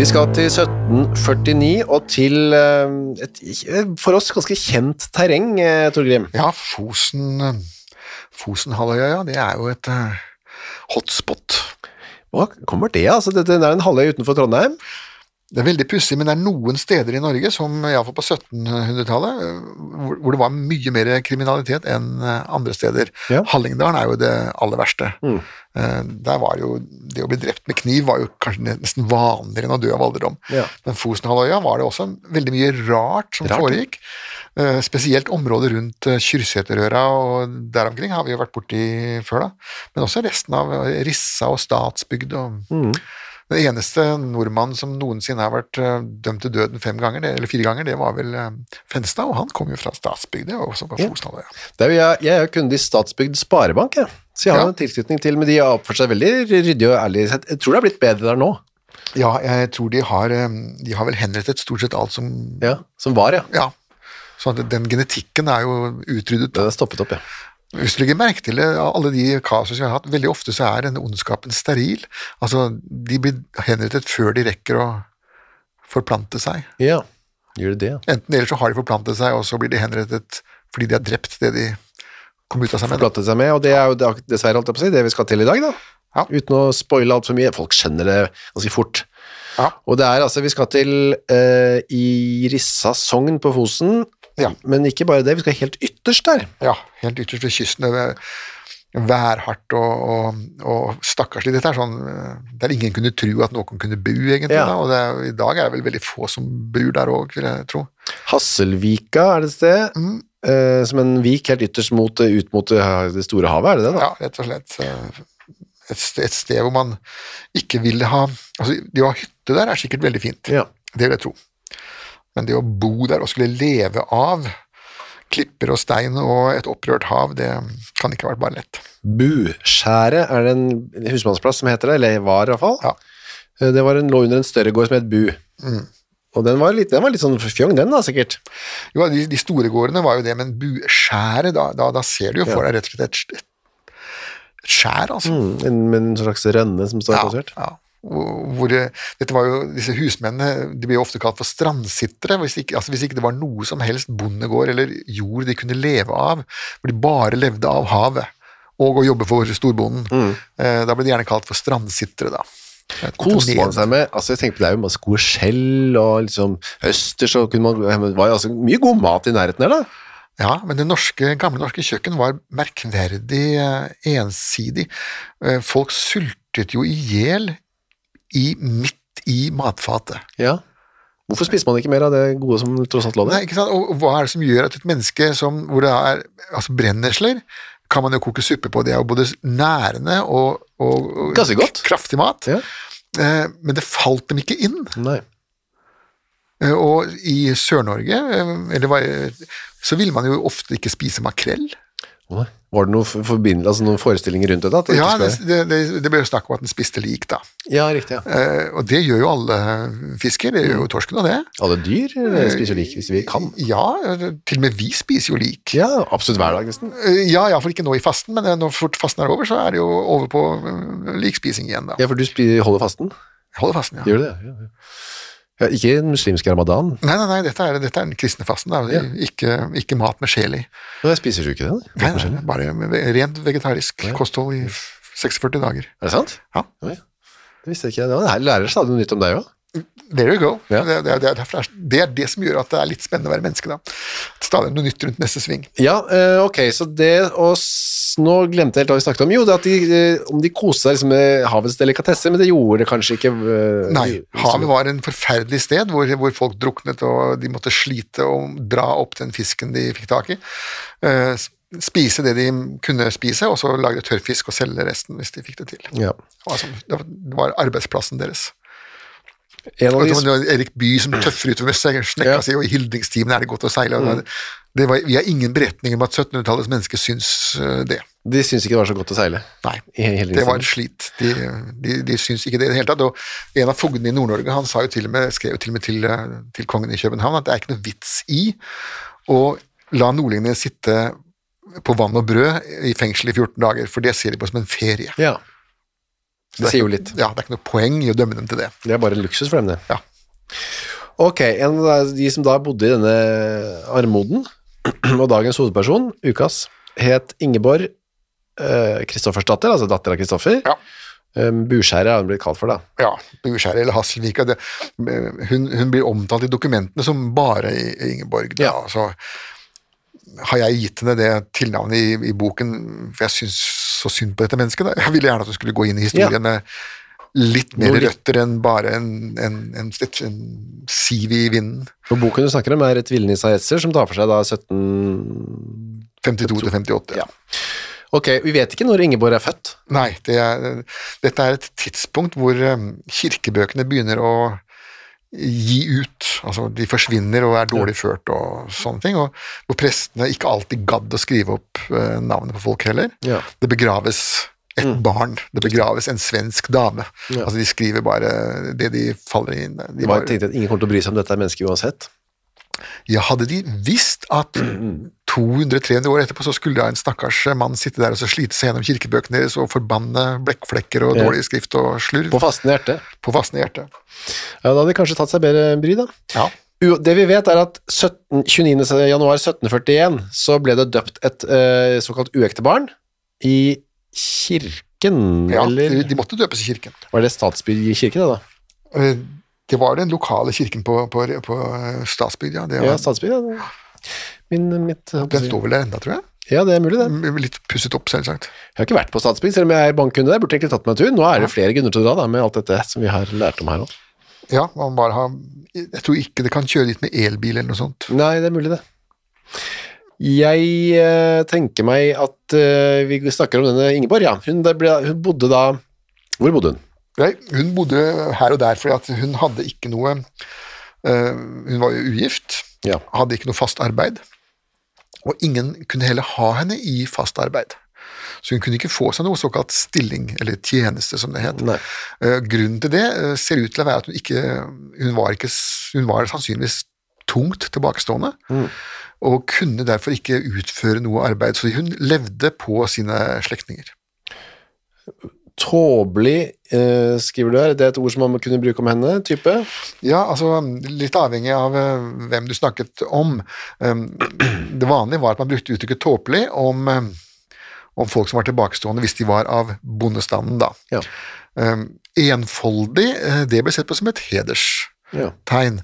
Vi skal til 1749 og til eh, et for oss ganske kjent terreng, eh, Torgrim. Ja, Fosen, Fosenhalvøya, ja, det er jo et eh, hotspot. Hva kommer det av? Altså, det, det er en halvøy utenfor Trondheim. Det er veldig pussig, men det er noen steder i Norge, som iallfall på 1700-tallet, eh, hvor, hvor det var mye mer kriminalitet enn eh, andre steder. Ja. Hallingdalen er jo det aller verste. Mm. Eh, Der var jo Det å bli drept med kniv var jo kanskje nesten vanligere enn å dø av alderdom. Ja. Men Fosenhalvøya var det også veldig mye rart som Rart, foregikk. Eh, Spesielt området rundt Kyrksæterøra og der omkring har vi jo vært borti før, da. Men også resten av Rissa og Statsbygd og Mm. Den eneste nordmannen som noensinne har vært eh, dømt til døden fem ganger, eller fire ganger, det var vel eh, Fenstad, og han kom jo fra Statsbygd, også på Ja. Er jo, jeg, jeg er kunde i Statsbygd Sparebank, jeg. så jeg har Ja. en tilknytning til, men de har oppført seg veldig ryddig og ærlig. Jeg tror det har blitt bedre der nå. Ja, jeg tror de har, eh, de har vel henrettet stort sett alt som Ja, Som var, ja. Ja. Så den genetikken er jo utryddet. Den er stoppet opp, ja. Hvis du legger merke til av alle de kasus vi har hatt, veldig ofte så er denne ondskapen steril. Altså, de blir henrettet før de rekker å forplante seg. Ja, gjør det det? ja. Enten eller så har de forplantet seg, og så blir de henrettet fordi de har drept det de kom ut av seg med. Forplantet seg med, og det er jo dessverre alt jeg på å si, det vi skal til i dag, da. Ja. Uten å spoile altfor mye. Folk skjønner det ganske fort. Ja. Og det er altså, vi skal til uh, i Rissa sogn på Fosen, Ja. men ikke bare det, vi skal helt ytterst der. Ja, helt ytterst ved kysten. Det er værhardt og, og, og stakkarslig. Dette er sånn eh, der ingen kunne tro at noen kunne bo, egentlig. Ja. Da, og er, I dag er det vel veldig få som bor der òg, vil jeg tro. Hasselvika er det et sted, Mm. eh, som en vik helt ytterst mot, ut mot det, det store havet, er det det da? Ja, rett og slett. eh, Et sted, et sted hvor man ikke ville ha altså Det å ha hytte der er sikkert veldig fint, Ja. det vil jeg tro. Men det å bo der og skulle leve av klipper og stein og et opprørt hav, det kan ikke ha vært bare lett. Buskjæret er det en husmannsplass som heter det, eller var i hvert fall. Ja. Eh, Det var en, lå under en større gård som het Bu. Mm. Og den var, litt, den var litt sånn fjong, den da, sikkert. Jo, de, de store gårdene var jo det, men buskjæret, da, da, da ser du jo for deg rett og slett et, skjær, altså. Mm, en, en slags rønne som står plassert. ja. Hvor, dette var jo, disse husmennene de ble jo ofte kalt for strandsittere, hvis ikke, altså hvis ikke det var noe som helst bondegård eller jord de kunne leve av, hvor de bare levde av havet og å jobbe for storbonden. Mm. Eh, da ble de gjerne kalt for strandsittere, da. Koste man seg med altså jeg tenker på Det er jo masse gode skjell, og liksom østers og kunne man, Det var jo altså mye god mat i nærheten her, da. Ja, men det norske, gamle norske kjøkken var merkverdig eh, ensidig. Eh, folk sultet jo i hjel i, midt i matfatet. Ja. Hvorfor spiser man ikke mer av det gode som tross alt lå Nei, ikke sant? Og, hva er det som gjør at et menneske som, hvor det er altså brennesler, kan man jo koke suppe på. Det er jo både nærende og, og, og kraftig mat. Ja. Eh, men det falt dem ikke inn. Nei. Eh, og i Sør-Norge, eh, så ville man jo ofte ikke spise makrell. Var det noen, altså noen forestillinger rundt det? da? Det Ja, det, det, det, ble jo snakk om at den spiste lik, da. ja, riktig. ja. Eh, og det gjør jo alle fisker, det gjør jo torsken og det. Alle dyr eh, spiser lik hvis vi kan. Ja, til og med vi spiser jo lik. Ja, absolutt hver dag, nesten. Eh, Ja, iallfall ikke nå i fasten, men eh, når fort fasten er over, så er det jo over på eh, likspising igjen, da. Ja, for du holder fasten? Jeg holder fasten, ja. Gjør du det? Ja, ja. Ja, ikke den muslimske ramadan. Nei, nei, nei, dette er, dette er den kristne fasten. Ja. Ikke, ikke mat med sjel i. Men jeg spiser du ikke det? da? Nei, nei, bare rent vegetarisk kosthold i 46 dager. Er det sant? Ja. Oi. Det visste jeg ikke. Det her lærer stadig noe nytt om deg òg. There you go. Ja. Det, det, det, er det er det som gjør at det er litt spennende å være menneske, da. Stadig noe nytt rundt neste sving. Ja, eh, ok, så det s- Nå glemte jeg helt hva vi snakket om. Jo, det at de, eh, om de koste seg liksom med havets delikatesser, men det gjorde det kanskje ikke. eh, Nei, havet var en forferdelig sted hvor, hvor folk druknet og de måtte slite og dra opp den fisken de fikk tak i. Uh, spise det de kunne spise, og så lage tørrfisk og selge resten hvis de fikk det til. Ja. Altså, det var- arbeidsplassen deres. En av de, det var Erik Bye som tøffer utover snekka Ja. si, og i hildringstimen er det godt å seile. Mm. Det var, vi har ingen beretninger om at 1700-tallets mennesker syns eh, det. de syns ikke det var så godt å seile. Nei, det var en et slit. De, de, de syns ikke det i det hele tatt. Og en av fogdene i Nord-Norge han sa jo til og med, skrev jo til og med til, eh, til kongen i København at det er ikke noe vits i å la nordlendingene sitte på vann og brød i fengsel i 14 dager, for det ser de på som en ferie. Ja. Det, Det er sier jo litt. Ja, Det er ikke noe poeng i å dømme dem til det. Det er bare luksus for dem, det. Ja. Ok, en av de som da bodde i denne armoden, og dagens hovedperson, Ukas, het Ingeborg eh, Kristoffersdatter, altså datter av Kristoffer. Ja. Um, Buskjæret har hun blitt kalt for, da. Ja, Buskjære eller Hasselvika. Det, hun, hun blir omtalt i dokumentene som bare Ingeborg. Da. Ja. Så har jeg gitt henne det tilnavnet i, i boken, for jeg syns så synd på dette mennesket. Da. Jeg ville gjerne at hun skulle gå inn i historien Ja. med litt mer Noe røtter enn bare en, en, en, en siv i vinden. Og boken du snakker om er et villnisa Etzer, som tar for seg da 17... 52 til 58. Ja. Ok, vi vet ikke når Ingeborg er født. Nei, det er, dette er et tidspunkt hvor um, kirkebøkene begynner å gi ut. Altså, de forsvinner og er dårlig ført og sånne ting. Og hvor prestene ikke alltid gadd å skrive opp uh, navnet på folk heller. Ja. Det begraves et barn, det begraves en svensk dame. Ja. Altså, de skriver bare det de faller inn. De bare tenkte at ingen kommer til å bry seg om dette mennesket uansett. ja, hadde de visst at 200-300 år etterpå så skulle da en stakkars mann sitte der og så slite seg gjennom kirkebøkene deres og forbanne blekkflekker og dårlig skrift og slurv På fastende hjerte. på fastende hjerte. Ja, da hadde de kanskje tatt seg bedre bry, da. Ja. Det vi vet er at 17, 29. januar 1741 så ble det døpt et uh, såkalt uekte barn i kirken, Ja, eller de, måtte døpes i kirken. var det statsbygd kirke, det da? Eh, Det var den lokale kirken på, på, på Statsbygd, ja. Det var, Ja, Statsbygd, ja. Min, mitt, den står vel der enda, tror jeg. Ja, det er mulig det. Litt pusset opp, selvsagt. Jeg har ikke vært på Statsbygd, selv om jeg er bankkunde der, burde egentlig tatt meg en tur. Nå er det flere grunner til å dra da, med alt dette som vi har lært om her nå. Ja, man bare har Jeg tror ikke det kan kjøre dit med elbil eller noe sånt. Nei, det er mulig det. Jeg eh, tenker meg at eh, vi snakker om denne Ingeborg, ja. Hun, ble, hun bodde da Hvor bodde hun? Nei, hun bodde her og der fordi at hun hadde ikke noe eh, Hun var jo ugift, Ja. hadde ikke noe fast arbeid. Og ingen kunne heller ha henne i fast arbeid. Så hun kunne ikke få seg noe såkalt stilling, eller tjeneste, som det het. Eh, grunnen til det eh, ser ut til å være at hun ikke Hun var, ikke, hun var sannsynligvis tungt tilbakestående, og kunne derfor ikke utføre noe arbeid, så hun levde på sine slektninger. Tåbelig, eh, skriver du her. Det er et ord som man kunne bruke om henne, type. Ja, altså litt avhengig av eh, hvem du snakket om. Um, Det vanlige var at man brukte uttrykket tåpelig om, eh, om folk som var tilbakestående hvis de var av bondestanden, da. Ja. Um, Enfoldig, eh, det ble sett på som et hederstegn. Ja. tegn.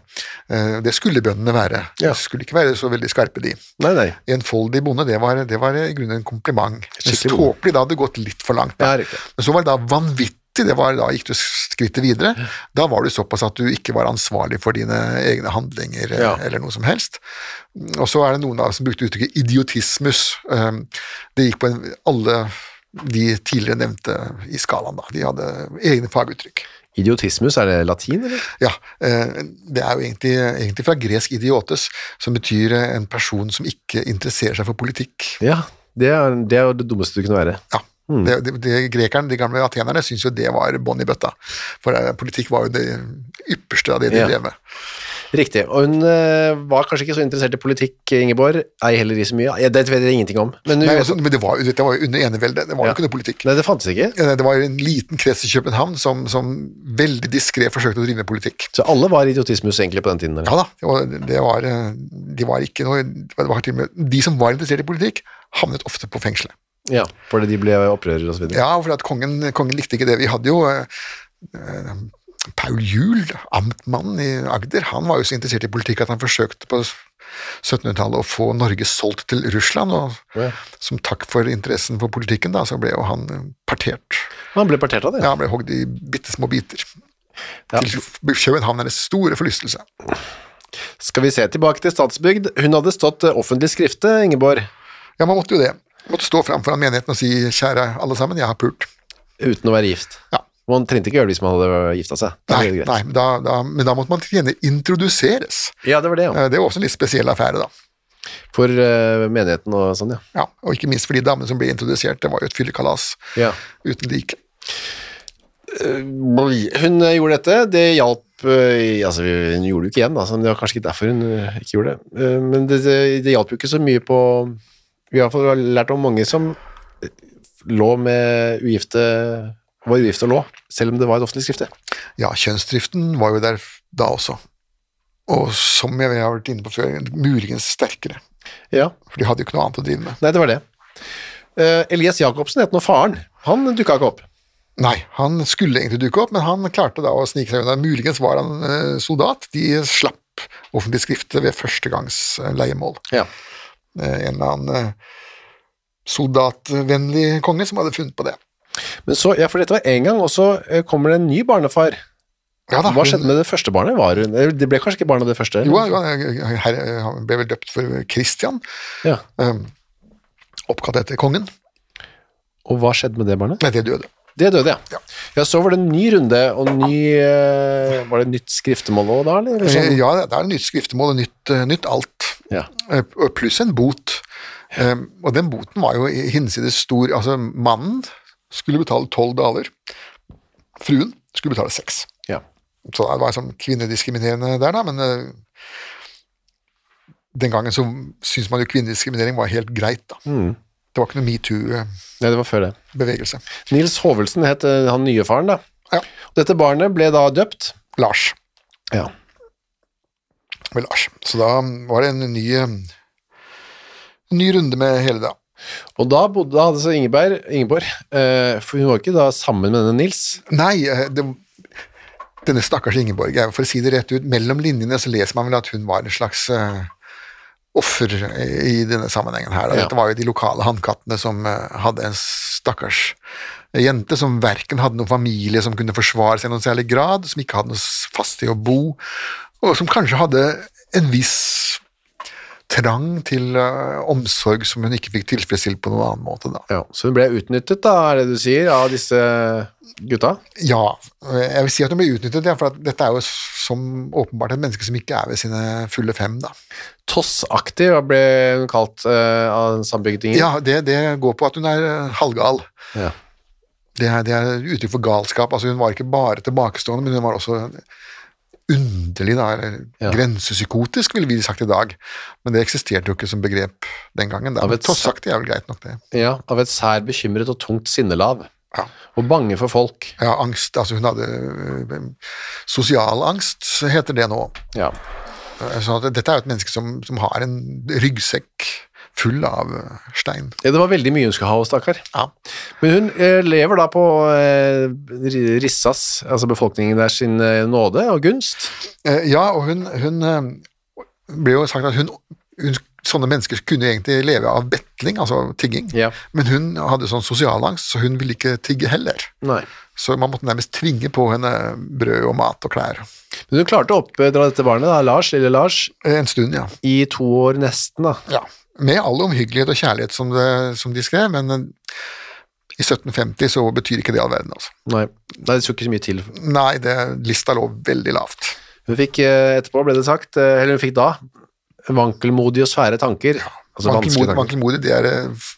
Det skulle bøndene være. Ja. De skulle ikke være så veldig skarpe, de. Nei, nei. Enfoldig bonde, det var, det var i grunnen en kompliment. Tåpelig, da hadde det gått litt for langt. Ja. Men så var det da vanvittig, det var da gikk du skrittet videre. Da var du såpass at du ikke var ansvarlig for dine egne handlinger eh, eller noe som helst. Og så er det noen da som brukte uttrykket idiotismus. Um, Det gikk på en, alle de tidligere nevnte i skalaen, da. De hadde egne faguttrykk. Idiotismus, er det latin, eller? Ja, eh, det er jo egentlig, egentlig fra gresk idiotes, som betyr eh, en person som ikke interesserer seg for politikk. Ja, Det er, det er jo det dummeste du kunne være. Ja. Det, det, det, grekerne, De gamle atenerne syntes jo det var bånn i bøtta. For eh, politikk var jo det ypperste av det de Ja. drev med. Riktig. Og hun eh, var kanskje ikke så interessert i politikk, Ingeborg. Ei heller i så mye. Ja, det vet jeg ingenting om. Men, Nei, altså, men det var, jo- var jo under eneveldet. Det var Ja. jo ikke noe politikk. Nei, det fantes ikke. Ja, Det var en liten krets i København som, som veldig diskré forsøkte å drive med politikk. Så alle var idiotismus egentlig på den tiden. eller? Ja da, det var, det var, eh, de var ikke noe det var til og med, De som var interessert i politikk, havnet ofte på fengselet. Ja, fordi de ble opprørere videre. Ja, fordi at kongen, kongen likte ikke det. Vi hadde jo eh, Paul Juel, amtmannen i Agder, han var jo så interessert i politikk at han forsøkte på 1700-tallet å få Norge solgt til Russland, og Ja. som takk for interessen for politikken, da, så ble jo han eh, partert. Han ble partert av det. Ja, han ble hogd i bitte små biter. Ja. Til københavnernes store forlystelse. Skal vi se tilbake til Statsbygd. Hun hadde stått eh, offentlig skrifte, Ingeborg, Ja, man måtte jo det. Man måtte stå fram foran menigheten og si 'kjære alle sammen, jeg har pult'. uten å være gift. Man trengte ikke gjøre det hvis man hadde gifta seg. Da Nei, nei men, da, da, men da måtte man til gjerne introduseres. Ja, det var det, ja. Eh, Det var også en litt spesiell affære, da. For uh, menigheten og sånn, ja. Ja, og ikke minst for de damene som ble introdusert. Det var jo et fyllekalas ja. uten like. Hun eh, gjorde dette, det hjalp altså Hun gjorde det jo ikke igjen, da, så det var kanskje ikke derfor hun ikke gjorde det. Men det, det, det hjalp jo ikke så mye på Vi har lært om mange som lå med ugifte var ugifte og lå, selv om det var et offentlig skrifte. Ja, kjønnsdriften var jo der da også. Og som jeg har vært inne på før, muligens sterkere. Ja, For de hadde jo ikke noe annet å drive med. nei, det var det. Uh, Elias Jacobsen het nå faren. Han dukka ikke opp. Nei, han skulle egentlig dukke opp, men han klarte da å snike seg unna. Muligens var han uh, soldat. De slapp offentlig skrifte ved første gangs eh, leiemål. Ja. Eh, en eller annen soldatvennlig konge som hadde funnet på det. Men så, ja, for dette var én gang, og så eh, kommer det en ny barnefar. Ja Hva skjedde med det første barnet? Var eh, det ble kanskje ikke barn av det første? Jo, han, her, han ble vel døpt for Christian, Ja. Um, oppkalt etter kongen. Og hva skjedde med det barnet? Nei, det døde. Det døde, ja. Ja. ja. Så var det en ny runde, og ny eh, Var det nytt skriftemål òg da, eller? Eh, Sånn? Ja, det er nytt skriftemål og nytt, eh, nytt alt. Ja. Eh, Pluss en bot. Um, Og den boten var jo hinsides stor. Altså, mannen skulle betale tolv daler. Fruen skulle betale seks. ja. Så det var sånn kvinnediskriminerende der, da, men eh, den gangen så syntes man jo kvinnediskriminering var helt greit, da. Det var ikke noe metoo-bevegelse. Det. Nils Hovelsen het eh, han nye faren, da. Ja. Dette barnet ble da døpt. Lars. Ja. Med Lars. Så da var det en ny, eh, en ny runde med hele det. Og da bodde altså Ingeberg, Ingeborg eh, For hun var ikke da sammen med denne Nils. Nei, eh, det, denne stakkars Ingeborg, for å si det rett ut, mellom linjene så leser man vel at hun var en slags uh, offer i denne sammenhengen her. Da. Dette var jo de lokale hannkattene som uh, hadde en stakkars jente som verken hadde noen familie som kunne forsvare seg i noen særlig grad, som ikke hadde noe fast sted å bo, og som kanskje hadde en viss trang til eh, omsorg som hun ikke fikk tilfredsstilt på noen annen måte. da. Ja, så hun ble utnyttet, da, er det du sier, av disse gutta? Ja, jeg vil si at hun ble utnyttet, ja, for dette er jo som åpenbart et menneske som ikke er ved sine fulle fem. da. Tossaktig ble hun kalt uh, av sambygdingen? Ja, det, det går på at hun er eh, halvgal. Ja. Det er, det er uttrykk for galskap. altså Hun var ikke bare tilbakestående, men hun var også underlig, da, eller Ja. grensepsykotisk, ville vi sagt i dag. Men det eksisterte jo ikke som begrep den gangen. Da. Men Tossaktig er vel greit nok, det. Ja, av et sær bekymret og tungt sinnelav. Ja. Og bange for folk. Ja, angst, altså Hun hadde øh, sosial angst, heter det nå. Ja. Så dette er jo et menneske som, som har en ryggsekk full av øh, stein. Ja, det var veldig mye hun skulle ha, stakkar. Ja. Men hun eh, lever da på eh, Rissas, altså befolkningen der, sin eh, nåde og gunst. Eh, ja, og hun, hun eh, ble jo sagt at hun, hun Sånne mennesker kunne egentlig leve av betling, altså tigging, Ja. men hun hadde sånn sosialangst, så hun ville ikke tigge heller. Nei. Så man måtte nærmest tvinge på henne brød og mat og klær. Men hun klarte å oppdra dette barnet, da, Lars, lille Lars, Eh, En stund, ja. i to år nesten, da. ja. Med all omhyggelighet og kjærlighet som, det, som de skrev, men eh, i 1750 så betyr ikke det all verden, altså. Nei, Nei det skulle ikke så mye til. Nei, det, lista lå veldig lavt. Hun fikk eh, etterpå, ble det sagt, eh, eller hun fikk da, vankelmodige og svære tanker. Altså vanskelige Vankelmodig, vankelmodig, det er f-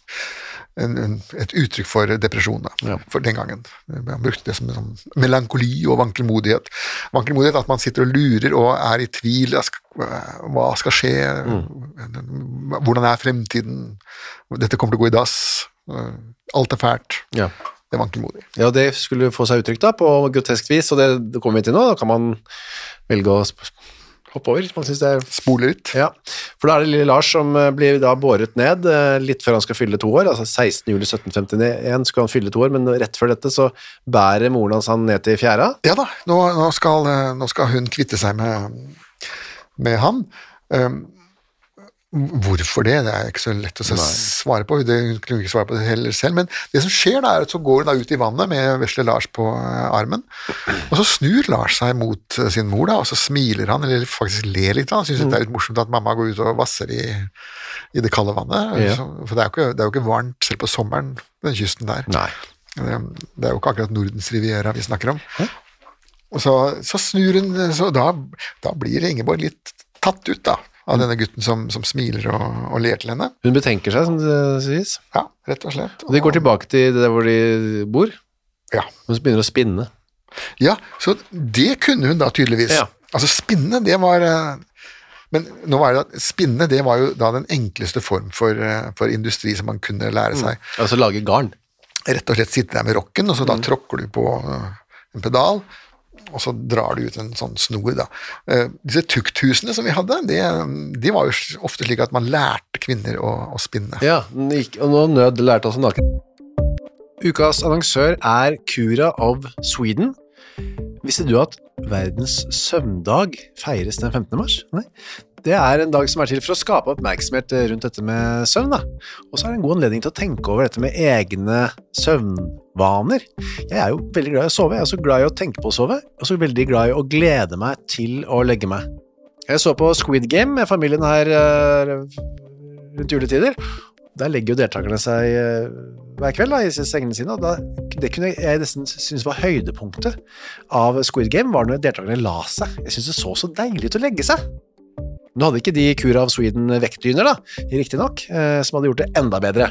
en, en, et uttrykk for depresjon da, Ja. for den gangen. Man brukte det som en sånn melankoli og vankelmodighet. Vankelmodighet at man sitter og lurer og er i tvil. hva skal- skje? Mm. Hvordan er fremtiden? Dette kommer til å gå i dass. Alt er fælt. Ja. Det er vankelmodig. Ja, det skulle få seg uttrykk da, på grotesk vis, og det, det kommer vi til nå. Da kan man velge å hoppe over. Man synes det er Spole ut. Ja, for da er det lille Lars som eh, blir da båret ned eh, litt før han skal fylle to år, altså 16. juli 1751 skulle han fylle to år, men rett før dette så bærer moren hans han ned til fjæra. Ja da, nå, nå, skal, eh, nå skal hun kvitte seg med, med han. Um, hvorfor det? Det er ikke så lett å svare på. Det, kunne ikke svare på det heller selv. Men det som skjer da, er at så går hun da ut i vannet med vesle Lars på eh, armen. Og så snur Lars seg mot eh, sin mor, da, og så smiler han, eller faktisk ler litt. Han syns det er litt morsomt at mamma går ut og vasser i, i det kalde vannet. Ja. For det er, ikke, det er jo ikke varmt selv på sommeren, den kysten der. Nei. Det, er jo ikke akkurat Nordens Riviera vi snakker om. Og så, så snur hun, så da, da blir Ingeborg litt tatt ut da, av denne gutten som, som smiler og, og ler til henne. Hun betenker seg, som det sies. Ja, rett og slett. Og de går tilbake til det der hvor de bor, Ja, og så begynner de å spinne. ja så det kunne hun da tydeligvis. Ja. Altså spinne, det var... eh, Men nå var det at spinne, det var jo da den enkleste form for, eh, for industri som man kunne lære seg. Altså lage garn. Rett og slett sitte der med rocken, og så da tråkker du på eh, en pedal, og så drar du ut en sånn snor, da. Eh, disse tukthusene som vi hadde, de, de var jo ofte slik at man lærte kvinner å, å spinne. Ja, og nå nød lærte også naken. Ukas annonsør er Cura of Sweden. Visste du at verdens søvndag feires den 15. mars? Nei. Det er en dag som er til for å skape oppmerksomhet rundt dette med søvn. Da. Og så er det en god anledning til å tenke over dette med egne søvnvaner. Jeg er jo veldig glad i å sove, jeg er så glad i å tenke på å sove, og så veldig glad i å glede meg til å legge meg. Jeg så på Squid Game med familien her eh, rundt juletider. Der legger jo deltakerne seg eh, hver kveld da, i sengene sine, og da, det kunne jeg nesten synes var høydepunktet av Squid Game, var når deltakerne la seg. Jeg synes det så så deilig ut å legge seg. Nå hadde ikke de kura of Sweden vektdyner, da, riktig nok, eh, som hadde gjort det enda bedre.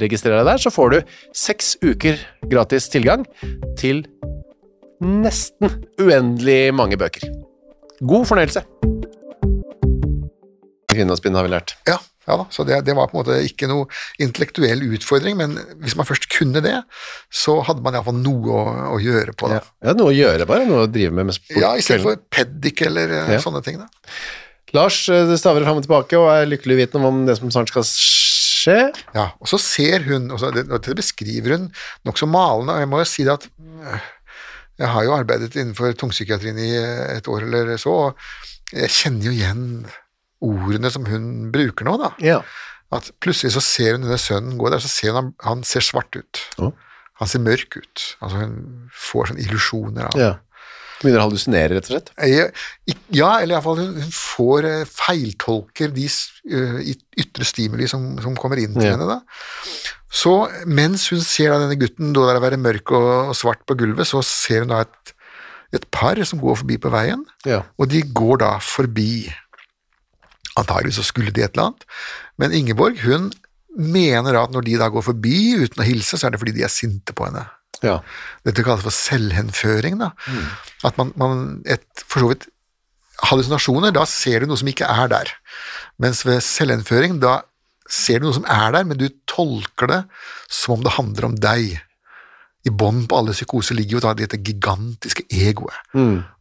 registrer deg der, så får du seks uker gratis tilgang til nesten uendelig mange bøker. God fornøyelse! Kvinnespinn har vi lært. Ja, ja da, så det, det var på en måte ikke noe intellektuell utfordring, men hvis man først kunne det, så hadde man iallfall noe å, å gjøre på det. Ja. ja, noe å gjøre bare, noe å drive med. med Ja, i stedet for peddik eller eh, Ja. sånne ting. da. Lars du det staver fram og tilbake og er lykkelig uvitende om det som snart skal s- skje. Ja, og så ser hun, og så, det, og det beskriver hun nokså malende, og jeg må jo si det at øh, jeg har jo arbeidet innenfor tungpsykiatrien i et år eller så, og jeg kjenner jo igjen ordene som hun bruker nå, da. Ja. At plutselig så ser hun denne sønnen gå der, så ser hun han, han ser svart ut. Ja. Han ser mørk ut. Altså hun får sånne illusjoner av ja. Begynner å hallusinere, rett og slett. Ja, eller iallfall hun, får eh, feiltolker de eh, ytre stimuli som, som kommer inn til Ja. henne. da. Så mens hun ser da denne gutten da der være mørk og, og svart på gulvet, så ser hun da et, et par som går forbi på veien, Ja. og de går da forbi. Antageligvis så skulle de et eller annet, men Ingeborg hun mener at når de da går forbi uten å hilse, så er det fordi de er sinte på henne. Ja. Dette kalles for selvhenføring. Da. At man, man et, For så vidt hallusinasjoner, da ser du noe som ikke er der. Mens ved selvhenføring, da ser du noe som er der, men du tolker det som om det handler om deg. I bånn på alle psykoser ligger jo da dette gigantiske egoet.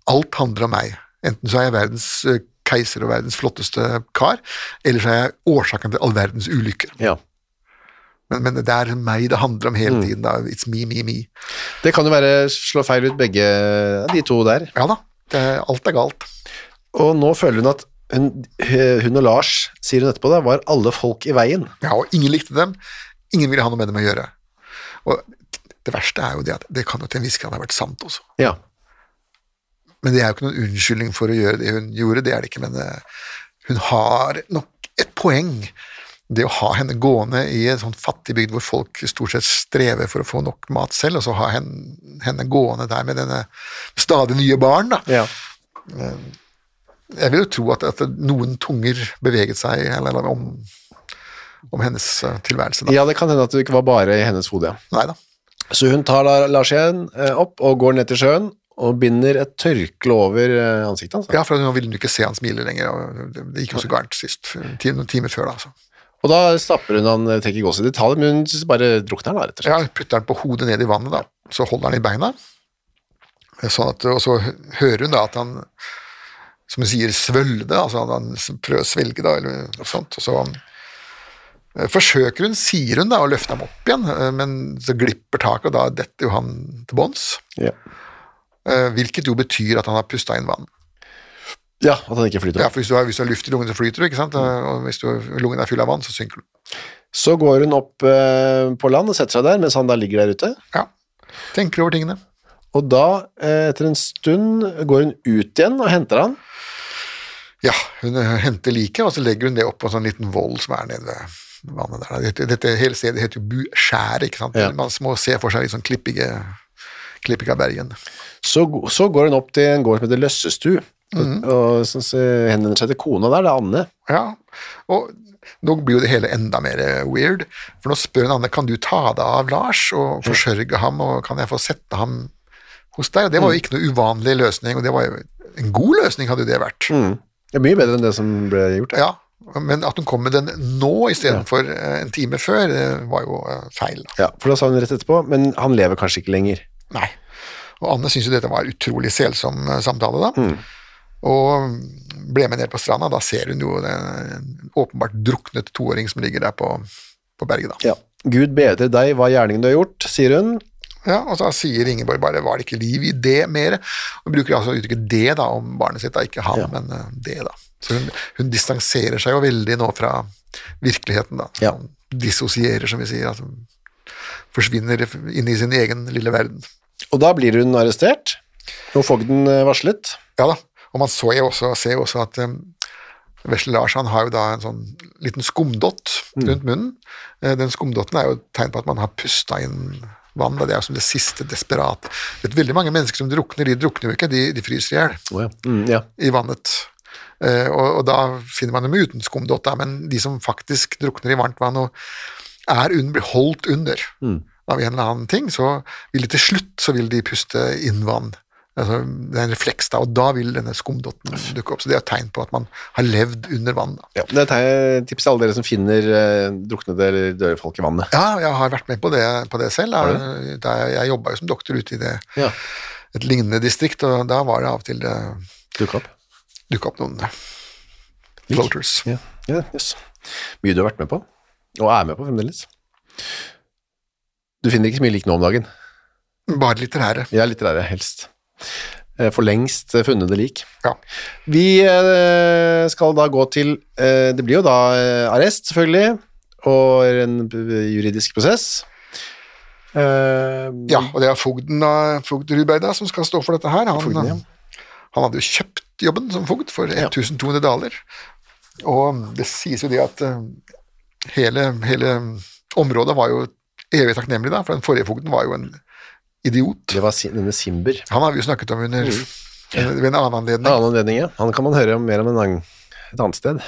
Alt handler om meg. Enten så er jeg verdens eh, keiser og verdens flotteste kar, eller så er jeg årsaken til all verdens ulykker. ja. Men, men det er meg det handler om hele tiden. da. It's me, me, me. Det kan jo være slå feil ut begge de to der. Ja da, det, alt er galt. Og nå føler hun at hun, hun og Lars, sier hun etterpå, da, var alle folk i veien. Ja, og ingen likte dem. Ingen ville ha noe med dem å gjøre. Og det verste er jo det at det kan jo til en viss grad ha vært sant også. Ja. Men det er jo ikke noen unnskyldning for å gjøre det hun gjorde, det er det ikke, men eh, hun har nok et poeng. Det å ha henne gående i en sånn fattig bygd hvor folk stort sett strever for å få nok mat selv, og så ha henne, henne gående der med denne stadig nye barn, da. ja. Jeg vil jo tro at, at noen tunger beveget seg eller, eller om, om hennes eh, tilværelse. Da. ja, det kan hende at det ikke var bare i hennes hode. ja. Så hun tar da Lars igjen eh, opp og går ned til sjøen og binder et tørkle over eh, ansiktet hans. Ja, for nå ville hun ikke se han smile lenger. det gikk jo så gærent sist, noen timer før da. altså. Og da stapper hun han, jeg trenger ikke gå så i detalj, men hun bare drukner han rett og slett. Ja, putter han på hodet ned i vannet, da. Så holder han i beina. Sånn at, og så hører hun da at han, som hun sier, svølde, altså han, han prøver å svelge, da, eller noe sånt. Og så eh, forsøker hun, sier hun da, å løfte ham opp igjen, eh, men så glipper taket, og da detter jo han til bunns. Ja. Eh, Hvilket jo betyr at han har pusta inn vann. Ja, at han ikke flyter. Ja, for hvis du, har, hvis du har luft i lungene, så flyter du, ikke sant? Og hvis du, lungen er full av vann, så synker du. Så går hun opp eh, på land og setter seg der, mens han da ligger der ute. Ja. Tenker over tingene. Og da, eh, etter en stund, går hun ut igjen og henter han. Ja, hun eh, henter liket, og så legger hun det opp på en sånn liten vold som er nede ved vannet der. Dette, dette hele stedet heter jo Buskjæret, ikke sant? Ja. Man må se for seg litt sånn klippige, klippige bergen. Så, så går hun opp til en gård som heter Løssestu, og, og så, så henvender seg til kona der, det er Anne. Ja, og nå blir jo det hele enda mer weird, for nå spør hun Anne, kan du ta deg av Lars og forsørge ham, og kan jeg få sette ham hos deg? Og det var jo ikke noe uvanlig løsning, og det var jo en god løsning hadde jo det vært. Det er mye bedre enn det som ble gjort. Ja, men at hun kom med den nå istedenfor ja. en time før, det var jo eh, feil. Ja, for da sa hun rett etterpå, men han lever kanskje ikke lenger. Nei. Og Anne syntes jo dette var utrolig selsom eh, samtale, da. Og ble med ned på stranda. Da ser hun jo den åpenbart druknet toåring som ligger der på, på berget, da. Ja. Gud bedre deg hva gjerningen du har gjort, sier hun. Ja, og så sier Ingeborg bare 'var det ikke liv i det mer'? Og bruker altså uttrykket 'det' da om barnet sitt, da, ikke han, Ja. men eh, 'det', da. Så hun, hun distanserer seg jo veldig nå fra virkeligheten, da. Ja. Hun dissosierer, som vi sier. Altså, forsvinner inn i sin egen lille verden. Og da blir hun arrestert, og fogden eh, varslet. Ja da, og man så jo også, ser jo også at um, Vesle Lars han har jo da en sånn liten skumdott rundt munnen. Mm. Den skumdotten er jo et tegn på at man har pusta inn vann. Da. Det er jo som det siste desperat. Vet, veldig mange mennesker som drukner, de drukner jo ikke, de, de fryser i hjel Oh, ja. Mm, ja. i vannet. Eh, og, og da finner man dem uten skumdott, da, men de som faktisk drukner i varmt vann og er un, blir holdt under av en eller annen ting, så vil de til slutt så vil de puste inn vann. Altså, det er en refleks, da, og da vil denne skumdotten dukke opp. Så det er et tegn på at man har levd under vann. Da. Ja, det er et tips til alle dere som finner eh, druknede eller døde folk i vannet. Ja, jeg har vært med på det, på det selv. Har Jeg, da jeg, jobba jo som doktor ute i det, Ja, et lignende distrikt, og da var det av og til det dukket opp. dukka opp noen floaters. Ja, ja yes. Mye du har vært med på. Og er med på fremdeles. Du finner ikke så mye lik nå om dagen. Bare litterære. Er litterære, helst. Eh, For lengst funnet det lik. Ja. Vi eh, skal da gå til eh, Det blir jo da eh, arrest, selvfølgelig, og en eh, juridisk prosess. Eh, ja, og det er fogden da, fogd Rubeida da, som skal stå for dette her. Han, Fogden, ja. han hadde jo kjøpt jobben som fogd for 1200 daler. Og det sies jo det at eh, hele, hele området var jo evig takknemlig, da, for den forrige fogden var jo en idiot. Det var denne Simber. Han har vi jo snakket om under, ved en annen anledning. En annen anledning, ja. Han kan man høre om mer om en annen, et annet sted.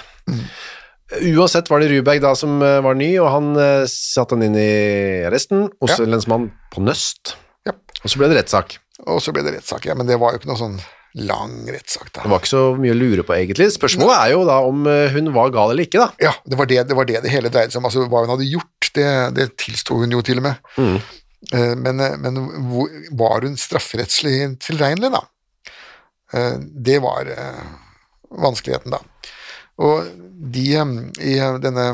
Uansett var det Ruberg da som eh, var ny, og han uh, satte han inn i arresten hos Ja. en lensmann på Nøst. Ja. Og så ble det rettssak. Og så ble det rettssak, ja, men det var jo ikke noe sånn lang rettssak. Det var ikke så mye å lure på, egentlig. Spørsmålet er jo da om eh, hun var gal eller ikke, da. Ja, det var det det, var det, det hele dreide seg om. Altså, hva hun hadde gjort, det, det tilsto hun jo til og med. Eh, Men, eh, men var hun strafferettslig tilregnelig, da? Eh, Det var eh, vanskeligheten, da. Og de eh, i denne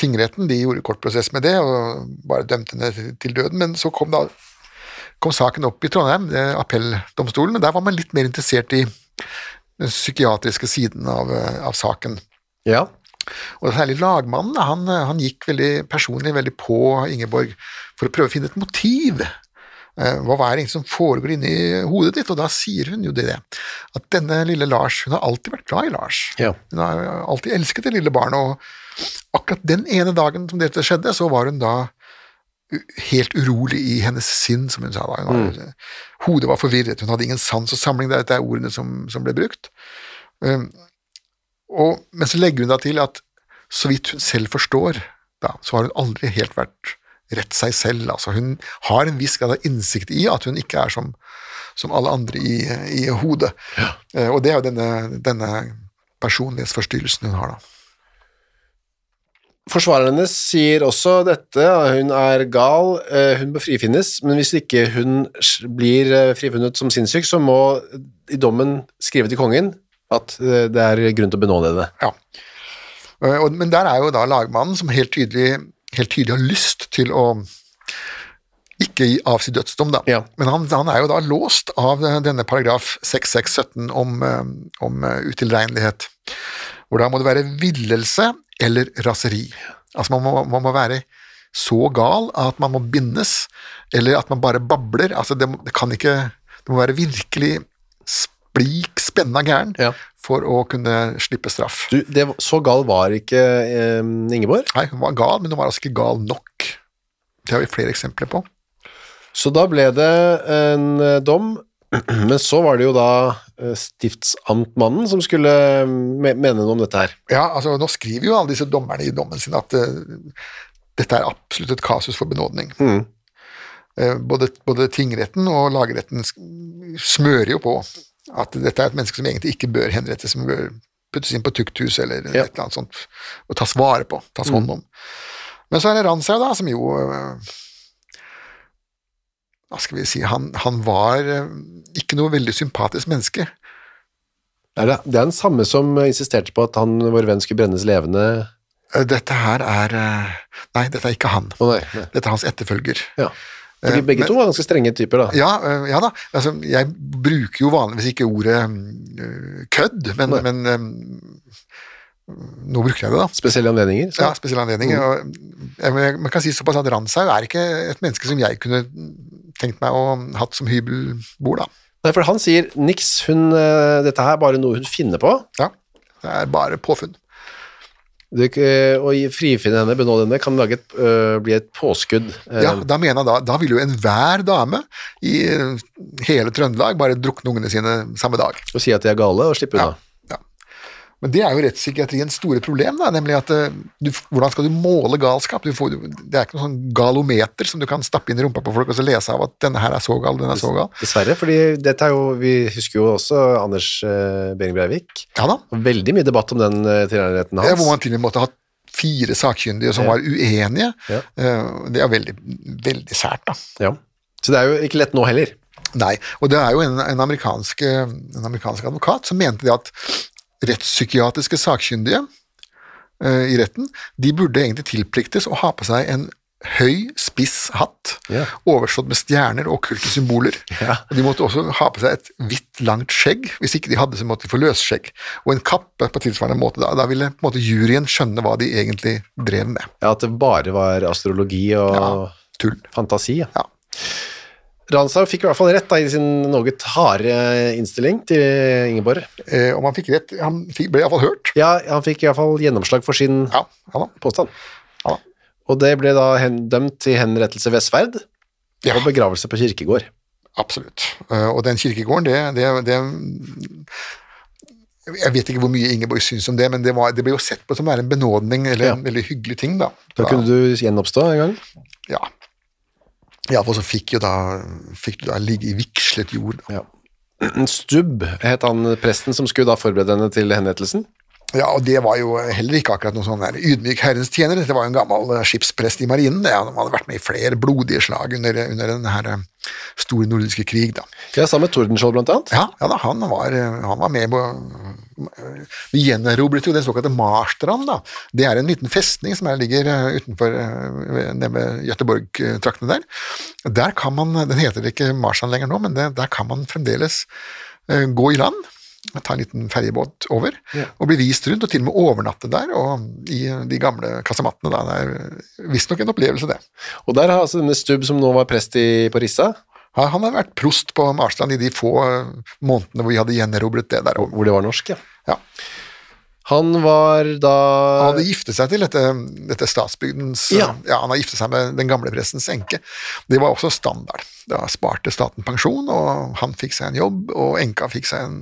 tingretten de gjorde kort prosess med det og bare dømte henne til- døden, men så kom da kom saken opp i Trondheim, eh, appelldomstolen, og der var man litt mer interessert i den psykiatriske siden av, eh, av saken. Ja. Og særlig lagmannen, han, han gikk veldig personlig veldig på Ingeborg for å prøve å finne et motiv. Eh, Hva er det egentlig som foregår inni hodet ditt? Og da sier hun jo det, at denne lille Lars, hun har alltid vært glad i Lars. Ja. Hun har alltid elsket det lille barnet, og akkurat den ene dagen som dette skjedde, så var hun da helt urolig i hennes sinn, som hun sa da. Hun var, Hodet var forvirret, hun hadde ingen sans og samling, dette er ordene som, som ble brukt. Um, og, men så legger hun da til at så vidt hun selv forstår, da, så har hun aldri helt vært rett seg selv. Altså hun har en viss grad av innsikt i at hun ikke er som, som alle andre i, i hodet. Eh, og det er jo denne, denne personlighetsforstyrrelsen hun har, da. Forsvareren hennes sier også dette, hun er gal, eh, hun bør frifinnes, men hvis ikke hun blir eh, frifunnet som sinnssyk, så må i dommen skrive til kongen at eh, det er grunn til å benåde henne. Ja. Eh, men der er jo da lagmannen som helt tydelig, helt tydelig har lyst til å ikke gi avsi dødsdom, da. Ja. Men han, han er jo da låst av eh, denne paragraf 6617 om, om utilregnelighet, hvor da må det være villelse eller raseri. Altså man må, man må være så gal at man må bindes, eller at man bare babler. Altså det, det kan ikke Det må være virkelig splik spenna gæren Ja. for å kunne slippe straff. Du, det, så gal var ikke eh, Ingeborg, Nei, hun var gal, men hun var altså ikke gal nok. Det har vi flere eksempler på. så da ble det en eh, dom, men så var det jo da eh, stiftsamtmannen som skulle eh, mene noe om dette her. Ja, altså Nå skriver jo alle disse dommerne i dommen sin at uh, dette er absolutt et kasus for benådning. Mm. Uh, både, både tingretten og lagretten smører jo på at dette er et menneske som egentlig ikke bør henrettes, som bør puttes inn på tukthus eller Ja. et eller annet sånt, og tas vare på, tas hånd om. Men så er det Ransau, da, som jo eh, Hva skal vi si Han, han var eh, ikke noe veldig sympatisk menneske. Er det, det er den samme som insisterte på at han, vår venn skulle brennes levende. Eh, Dette her er Nei, dette er ikke han. Oh, nei, nei. Dette er hans etterfølger. Ja. Fordi Eh, begge men- to var ganske strenge typer, da. Ja, øh, ja da. Altså, jeg bruker jo vanligvis ikke ordet øh, kødd, men, men nå bruker jeg det, da. Spesielle anledninger. Så. Ja, spesielle anledninger. og jeg, man kan si såpass at Ransau er ikke et menneske som jeg kunne tenkt meg å hatt som hybelbord, da. Nei, for han sier niks, hun, eh, dette her er bare noe hun finner på. Ja, det er bare påfunn. Eh, å frifinne henne, benåde henne, kan lage et, øh, bli et påskudd. Eh, Ja, da mener jeg da, da vil jo enhver dame i hele Trøndelag bare drukne ungene sine samme dag. Og si at de er gale, og slippe unna. Ja. Men det er jo rettspsykiatriens store problem, da, nemlig at eh, du, hvordan skal du måle galskap? Du får, det er ikke noe sånn galometer som du kan stappe inn i rumpa på folk og så lese av at denne her er så gal, den er så gal. Dessverre, fordi dette er jo, vi husker jo også Anders eh, Behring Breivik. Ja da. Veldig mye debatt om den uh, hans. Ja, hvor man til og med måtte ha fire sakkyndige som Ja. var uenige. Ja. Eh, Det er veldig, veldig sært, da. Ja. Så det er jo ikke lett nå heller. Nei, og det er jo en, en, amerikansk, en amerikansk advokat som mente det at rettspsykiatriske sakkyndige uh, i retten, de burde egentlig tilpliktes å ha på seg en høy, spiss hatt, yeah. overslått med stjerner og okkulte symboler. Yeah. Og De måtte også ha på seg et hvitt, langt skjegg. Hvis ikke de hadde, så måtte de få løsskjegg. Og en kappe på tilsvarende måte. Da, da ville måte juryen skjønne hva de egentlig drev med. Ja, at det bare var astrologi og Ja, tull. fantasi. Ja. Ja. Rantzau fikk i hvert fall rett da, i sin noe harde innstilling til Ingeborg. Eh, om han fikk rett Han fikk, ble iallfall hørt. Ja, han fikk i hvert fall gjennomslag for sin Ja, ja da. påstand. Ja da. Og det ble da hen, dømt til henrettelse ved sverd Ja. og begravelse på kirkegård. Absolutt. Eh, og den kirkegården, det, det, det Jeg vet ikke hvor mye Ingeborg syns om det, men det, var, det ble jo sett på som å være en benådning, eller en veldig hyggelig ting, da. Da kunne du gjenoppstå en gang. Ja. Iallfall så fikk, jo da, fikk du da ligge i vigslet jord. Ja. Stubb het han presten som skulle da forberede henne til henrettelsen. Ja, og det var jo heller ikke akkurat noen sånn ydmyk herrens tjener. Det var jo en gammel skipsprest i marinen. Ja, Han hadde vært med i flere blodige slag under, under den her eh, store nordiske krig, da. Ja, sammen med Tordenskjold blant annet. Ja, ja da, han var, eh, han var med på Vi gjenerobret jo den såkalte Marstrand. da. Det er en liten festning som ligger eh, utenfor eh, nede ved Göteborg-traktene der. Der kan man, Den heter ikke Marstrand lenger nå, men det, der kan man fremdeles eh, gå i land. Ta en liten ferjebåt over og bli vist rundt, og til og med overnatte der. Og i de gamle kasemattene. da, Det er visstnok en opplevelse, det. Og der har altså denne Stubb, som nå var prest i, på Rissa, Ja, Han har vært prost på Marstrand i de få eh, månedene hvor vi hadde gjenerobret det der. hvor det var norsk, ja. Ja. Han var da Han hadde giftet seg til dette, dette statsbygdens Ja. Han har giftet seg med den gamle prestens enke. Det var også standard. Da sparte staten pensjon, og han fikk seg en jobb, og enka fikk seg en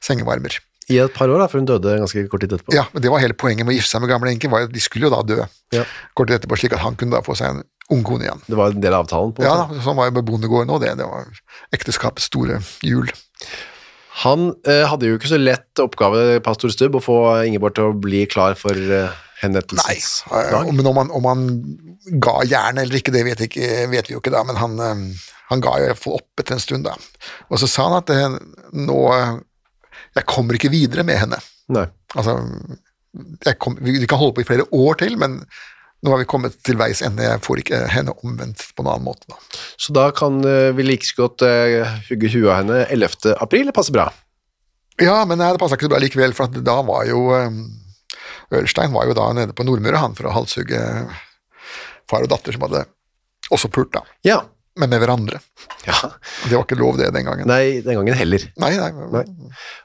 sengevarmer. i et par år, da, for hun døde ganske kort tid etterpå. Ja, men Det var hele poenget med å gifte seg med gamle enke, var at de skulle jo da dø Ja. kort tid etterpå, slik at han kunne da få seg en ung kone igjen. Det var en del av avtalen. på Ja, Sånn var jo med bondegården òg, det. Det var ekteskapets store jul. Han eh, hadde jo ikke så lett oppgave, pastor Stubb, å få Ingeborg til å bli klar for eh, Nei, henrettelsens eh, dag. men om han, om han ga jernet eller ikke, det vet, ikke, vet vi jo ikke da, men han, eh, han ga jo iallfall opp etter en stund da. Og så sa han at eh, nå, eh, jeg kommer ikke videre med henne. Nei. Altså, kom, vi, vi kan holde på i flere år til, men nå har vi kommet til veis ende, jeg får ikke henne omvendt på en annen måte da. Så da kan eh, vi like så godt eh, hugge huet av henne 11. april, det passer bra. Ja, men nei, det passa ikke så bra likevel, for at da var jo eh, Ørstein var jo da nede på Nordmøre, han, for å halshugge far og datter som hadde også pult da, Ja. men med hverandre. ja. Det var ikke lov det den gangen. Nei, den gangen heller. Nei, nei. Nei.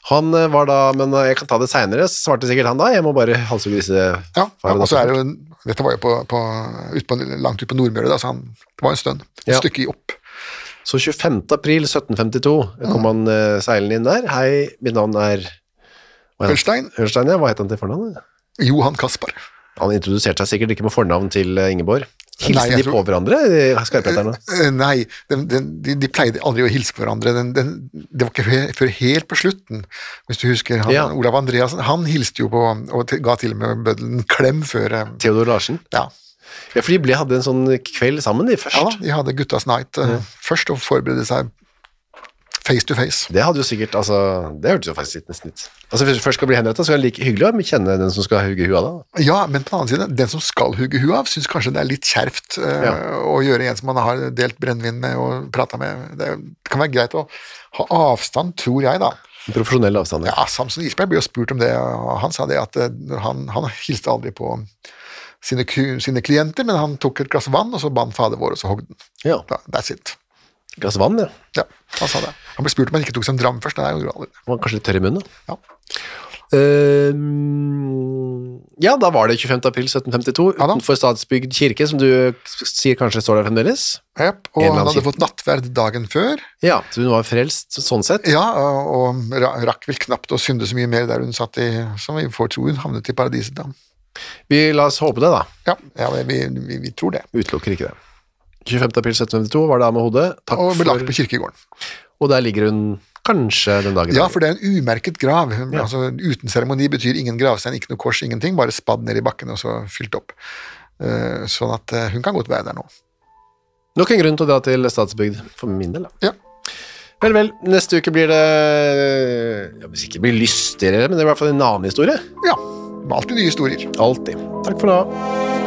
Han var da, men jeg kan ta det seinere, svarte sikkert han da. Jeg må bare halshugge disse Ja, far og og så er datter. det jo, dette var jo på, på, ut på, langt ut på Nordmøre, så han, det var en stund. Et Ja. stykke opp. Så 25. april 1752 kom han uh, seilende inn der. Hei, mitt navn er Ørstein, Ørstein, ja. Hva het han til fornavn? Johan Kaspar. Han introduserte seg sikkert ikke med fornavn til eh, Ingeborg. Hilste de tror- på hverandre, skarpheterne? skarpetterne? Eh, Nei, den, de, de pleide aldri å hilse på hverandre. Den, den, det var ikke før helt på slutten, hvis du husker. Han, Ja. Olav Andreassen han hilste jo på og til, ga til og med bøddelen en klem før eh, Theodor Larsen. Ja, Ja, for de ble, hadde en sånn kveld sammen, de først. ja de hadde Guttas Night mm. først og forberedte seg face to face. Det hadde jo sikkert, altså, det hørtes jo faktisk litt nesten ut. Altså, hvis du først skal bli henrettet, så er det like hyggelig å kjenne den som skal hugge huet av deg. Ja, men på den annen side, den som skal hugge huet av, syns kanskje det er litt kjerft uh, Ja. å gjøre en som man har delt brennevin med og prata med. Det kan være greit å ha avstand, tror jeg, da. Profesjonell avstand. Ja, Samson Isberg ble jo spurt om det, og han sa det at uh, han, han hilste aldri på sine, sine klienter, men han tok et glass vann, og så ba han Fader vår, og så hogg den. Ja. Da, that's it. Glass vann, ja. Ja, han sa det. Han ble spurt om han ikke tok seg en dram først. Det er jo aldri det. Var kanskje litt tørr i munnen. Ja. Uh, ja, da var det 25. april 1752 Ja utenfor Stadsbygd kirke, som du sier kanskje står der fremdeles. Yep, og han hadde kirke. fått nattverd dagen før. Ja, så hun var frelst sånn sett. Ja, og rakk vel knapt å synde så mye mer der hun satt i, som vi får tro hun havnet i paradiset da. Vi la oss håpe det, da. Ja, ja vi, vi, vi tror det. Utelukker ikke det. 25. april 1752 var det av med hodet. Takk Og ble lagt på kirkegården. Og der ligger hun kanskje den dagen. Ja, for det er en umerket grav. Altså, uten seremoni betyr ingen gravstein, ikke noe kors, ingenting. Bare spadd ned i bakken og så fylt opp. Uh, Sånn at uh, hun kan godt være der nå. Nok en grunn til å dra til Statsbygd, for min del. da. Ja. Vel, vel. Neste uke blir det ja, Hvis ikke det blir lystigere, men det er i hvert fall en annen historie. Ja, alltid nye historier. Alltid. Takk for nå.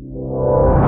you